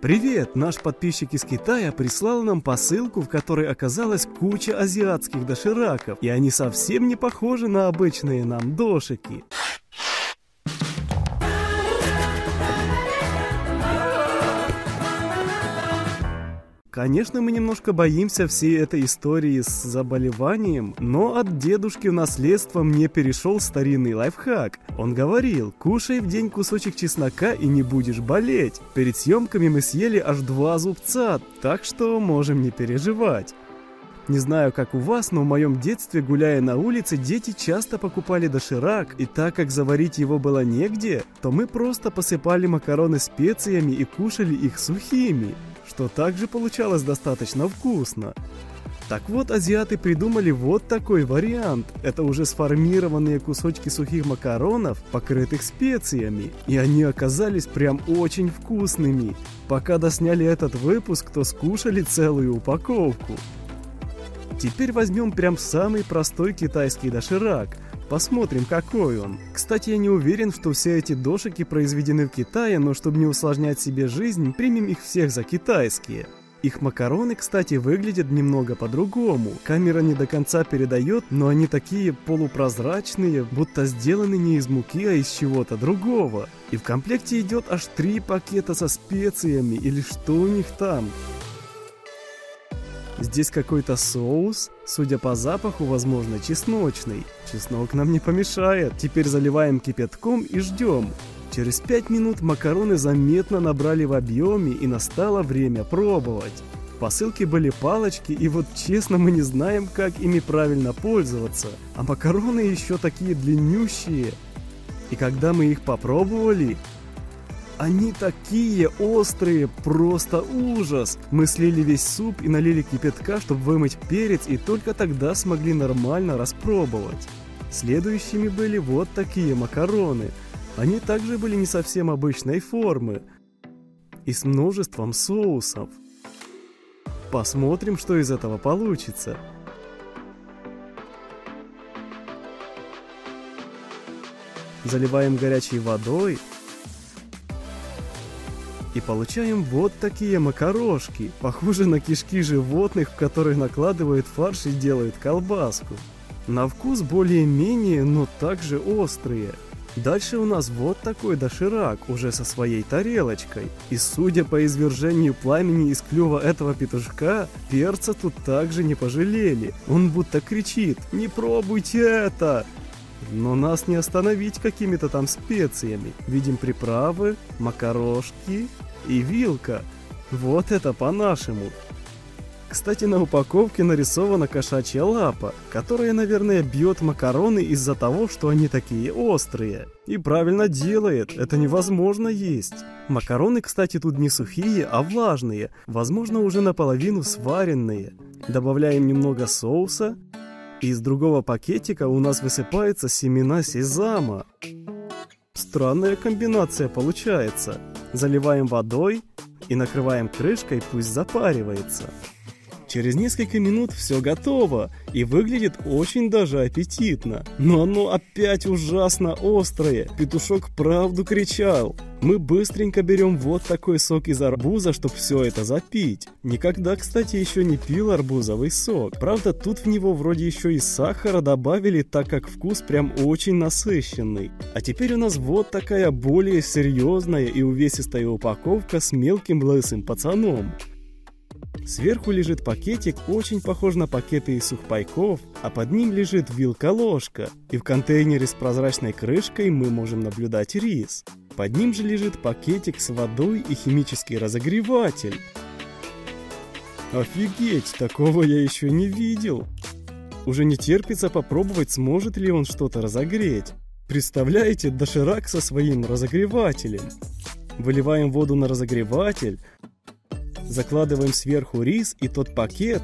Привет! Наш подписчик из Китая прислал нам посылку, в которой оказалась куча азиатских дошираков, и они совсем не похожи на обычные нам дошики. Конечно, мы немножко боимся всей этой истории с заболеванием, но от дедушки в наследство мне перешел старинный лайфхак. Он говорил, кушай в день кусочек чеснока и не будешь болеть. Перед съемками мы съели аж два зубца, так что можем не переживать. Не знаю, как у вас, но в моем детстве, гуляя на улице, дети часто покупали доширак, и так как заварить его было негде, то мы просто посыпали макароны специями и кушали их сухими. что также получалось достаточно вкусно. Так вот, азиаты придумали вот такой вариант. Это уже сформированные кусочки сухих макаронов, покрытых специями. И они оказались прям очень вкусными. Пока досняли этот выпуск, то скушали целую упаковку. Теперь возьмем прям самый простой китайский доширак – Посмотрим, какой он. Кстати, я не уверен, что все эти дошики произведены в Китае, но чтобы не усложнять себе жизнь, примем их всех за китайские. Их макароны, кстати, выглядят немного по-другому. Камера не до конца передает, но они такие полупрозрачные, будто сделаны не из муки, а из чего-то другого. И в комплекте идет аж три пакета со специями или что у них там. Здесь какой-то соус, судя по запаху, возможно, чесночный. Чеснок нам не помешает. Теперь заливаем кипятком и ждем. Через 5 минут макароны заметно набрали в объеме и настало время пробовать. В посылке были палочки, и вот честно мы не знаем, как ими правильно пользоваться. А макароны еще такие длиннющие. И когда мы их попробовали, Они такие острые, просто ужас. Мы слили весь суп и налили кипятка, чтобы вымыть перец, и только тогда смогли нормально распробовать. Следующими были вот такие макароны. Они также были не совсем обычной формы и с множеством соусов. Посмотрим, что из этого получится. Заливаем горячей водой и получаем вот такие макарошки, похожие на кишки животных, в которые накладывают фарш и делают колбаску. На вкус более-менее, но также острые. Дальше у нас вот такой доширак, уже со своей тарелочкой. И судя по извержению пламени из клюва этого петушка, перца тут также не пожалели. Он будто кричит «Не пробуйте это!» Но нас не остановить какими-то там специями. Видим приправы, макарошки, и вилка. Вот это по-нашему. Кстати, на упаковке нарисована кошачья лапа, которая, наверное, бьет макароны из-за того, что они такие острые. И правильно делает, это невозможно есть. Макароны, кстати, тут не сухие, а влажные, возможно, уже наполовину сваренные. Добавляем немного соуса. Из другого пакетика у нас высыпаются семена сезама. Странная комбинация получается. Заливаем водой и накрываем крышкой, пусть запаривается. Через несколько минут все готово и выглядит очень даже аппетитно. Но оно опять ужасно острое, петушок правду кричал. Мы быстренько берем вот такой сок из арбуза, чтобы все это запить. Никогда, кстати, еще не пил арбузовый сок. Правда, тут в него вроде еще и сахара добавили, так как вкус прям очень насыщенный. А теперь у нас вот такая более серьезная и увесистая упаковка с мелким лысым пацаном. Сверху лежит пакетик, очень похож на пакеты из сухпайков, а под ним лежит вилка-ложка. И в контейнере с прозрачной крышкой мы можем наблюдать рис. Под ним же лежит пакетик с водой и химический разогреватель. Офигеть, такого я еще не видел. Уже не терпится попробовать, сможет ли он что-то разогреть. Представляете, доширак со своим разогревателем. Выливаем воду на разогреватель, закладываем сверху рис и тот пакет,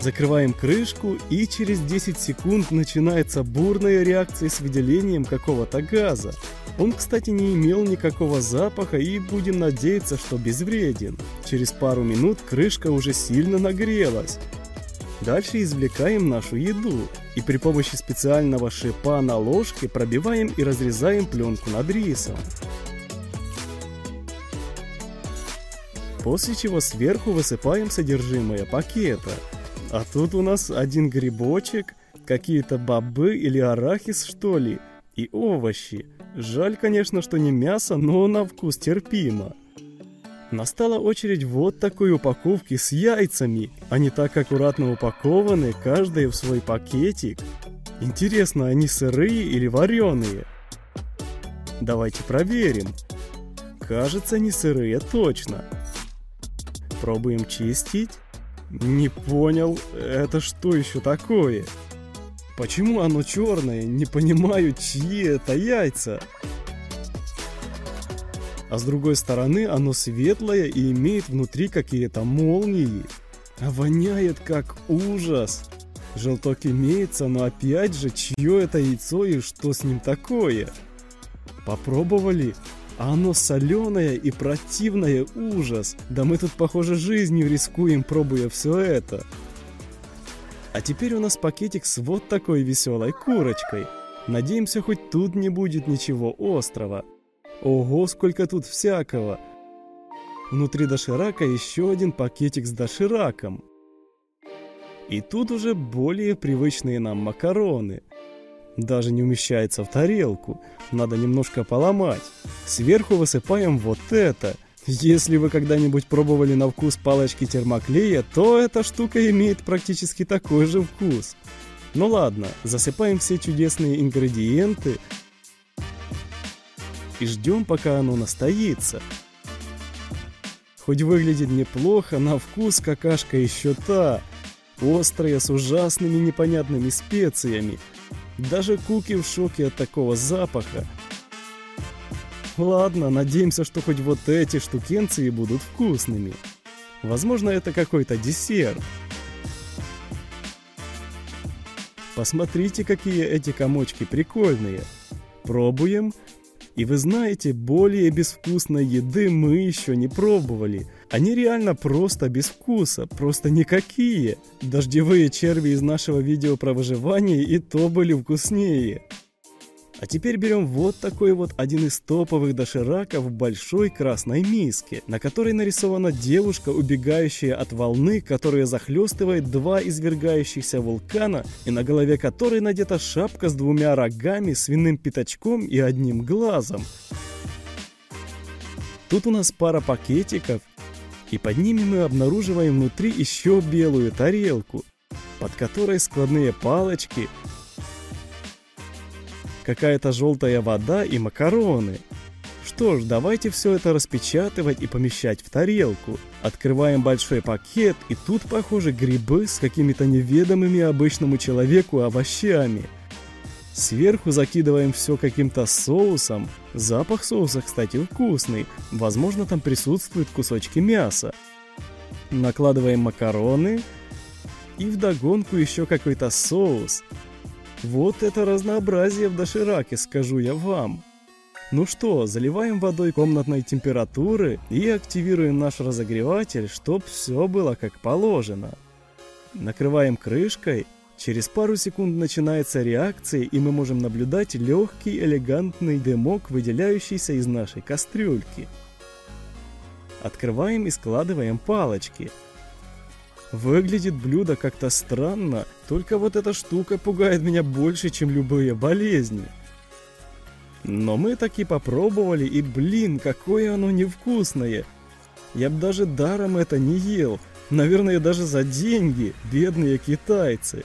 закрываем крышку и через 10 секунд начинается бурная реакция с выделением какого-то газа. Он, кстати, не имел никакого запаха и будем надеяться, что безвреден. Через пару минут крышка уже сильно нагрелась. Дальше извлекаем нашу еду и при помощи специального шипа на ложке пробиваем и разрезаем пленку над рисом. После чего сверху высыпаем содержимое пакета. А тут у нас один грибочек, какие-то бобы или арахис что ли, и овощи. Жаль, конечно, что не мясо, но на вкус терпимо. Настала очередь вот такой упаковки с яйцами. Они так аккуратно упакованы, каждая в свой пакетик. Интересно, они сырые или вареные? Давайте проверим. Кажется, не сырые точно. Пробуем чистить? Не понял, это что еще такое? Почему оно черное? Не понимаю, чьи это яйца. А с другой стороны, оно светлое и имеет внутри какие-то молнии. А воняет как ужас. Желток имеется, но опять же, чье это яйцо и что с ним такое? Попробовали, А оно соленое и противное, ужас. Да мы тут, похоже, жизнью рискуем, пробуя все это. А теперь у нас пакетик с вот такой веселой курочкой. Надеемся, хоть тут не будет ничего острого. Ого, сколько тут всякого. Внутри доширака еще один пакетик с дошираком. И тут уже более привычные нам макароны – даже не умещается в тарелку. Надо немножко поломать. Сверху высыпаем вот это. Если вы когда-нибудь пробовали на вкус палочки термоклея, то эта штука имеет практически такой же вкус. Ну ладно, засыпаем все чудесные ингредиенты и ждем, пока оно настоится. Хоть выглядит неплохо, на вкус какашка еще та. Острая, с ужасными непонятными специями – Даже Куки в шоке от такого запаха. Ладно, надеемся, что хоть вот эти штукенции будут вкусными. Возможно, это какой-то десерт. Посмотрите, какие эти комочки прикольные. Пробуем. И вы знаете, более безвкусной еды мы еще не пробовали. Они реально просто без вкуса, просто никакие. Дождевые черви из нашего видео про выживание и то были вкуснее. А теперь берем вот такой вот один из топовых дошираков в большой красной миске, на которой нарисована девушка, убегающая от волны, которая захлестывает два извергающихся вулкана, и на голове которой надета шапка с двумя рогами, свиным пятачком и одним глазом. Тут у нас пара пакетиков, и под ними мы обнаруживаем внутри еще белую тарелку, под которой складные палочки, какая-то желтая вода и макароны. Что ж, давайте все это распечатывать и помещать в тарелку. Открываем большой пакет, и тут, похоже, грибы с какими-то неведомыми обычному человеку овощами. Сверху закидываем все каким-то соусом. Запах соуса, кстати, вкусный. Возможно, там присутствуют кусочки мяса. Накладываем макароны. И вдогонку еще какой-то соус. Вот это разнообразие в дошираке, скажу я вам. Ну что, заливаем водой комнатной температуры и активируем наш разогреватель, чтоб все было как положено. Накрываем крышкой Через пару секунд начинается реакция, и мы можем наблюдать легкий элегантный дымок, выделяющийся из нашей кастрюльки. Открываем и складываем палочки. Выглядит блюдо как-то странно, только вот эта штука пугает меня больше, чем любые болезни. Но мы таки попробовали, и блин, какое оно невкусное. Я бы даже даром это не ел, наверное, даже за деньги, бедные китайцы.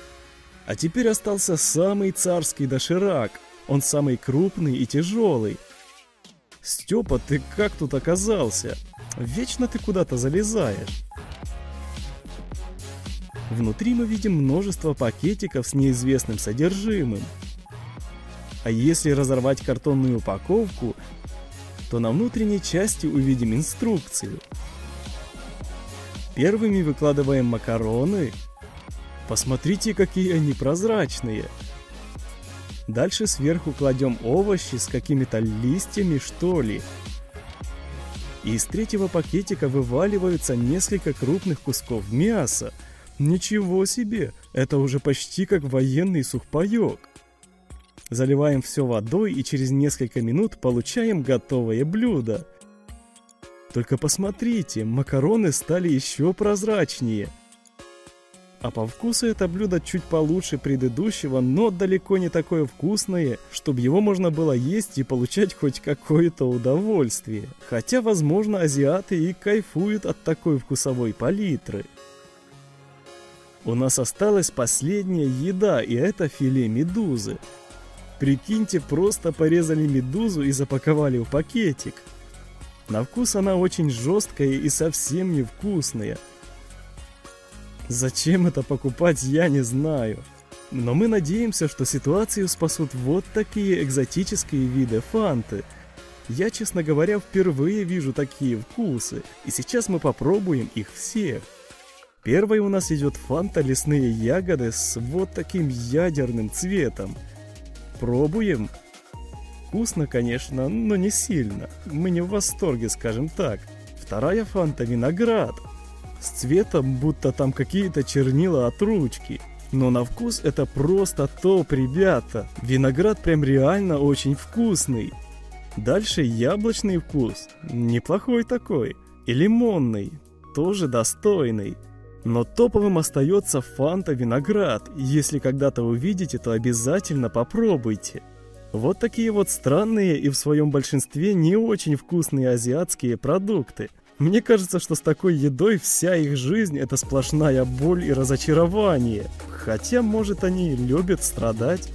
А теперь остался самый царский доширак. Он самый крупный и тяжелый. Степа, ты как тут оказался? Вечно ты куда-то залезаешь. Внутри мы видим множество пакетиков с неизвестным содержимым. А если разорвать картонную упаковку, то на внутренней части увидим инструкцию. Первыми выкладываем макароны, Посмотрите, какие они прозрачные. Дальше сверху кладем овощи с какими-то листьями, что ли. Из третьего пакетика вываливаются несколько крупных кусков мяса. Ничего себе, это уже почти как военный сухпайок. Заливаем все водой и через несколько минут получаем готовое блюдо. Только посмотрите, макароны стали еще прозрачнее – А по вкусу это блюдо чуть получше предыдущего, но далеко не такое вкусное, чтобы его можно было есть и получать хоть какое-то удовольствие. Хотя, возможно, азиаты и кайфуют от такой вкусовой палитры. У нас осталась последняя еда, и это филе медузы. Прикиньте, просто порезали медузу и запаковали в пакетик. На вкус она очень жесткая и совсем невкусная – Зачем это покупать, я не знаю. Но мы надеемся, что ситуацию спасут вот такие экзотические виды фанты. Я, честно говоря, впервые вижу такие вкусы, и сейчас мы попробуем их все. Первой у нас идет фанта лесные ягоды с вот таким ядерным цветом. Пробуем. Вкусно, конечно, но не сильно. Мы не в восторге, скажем так. Вторая фанта виноград с цветом, будто там какие-то чернила от ручки. Но на вкус это просто топ, ребята. Виноград прям реально очень вкусный. Дальше яблочный вкус. Неплохой такой. И лимонный. Тоже достойный. Но топовым остается фанта виноград. Если когда-то увидите, то обязательно попробуйте. Вот такие вот странные и в своем большинстве не очень вкусные азиатские продукты – Мне кажется, что с такой едой вся их жизнь – это сплошная боль и разочарование. Хотя, может, они и любят страдать.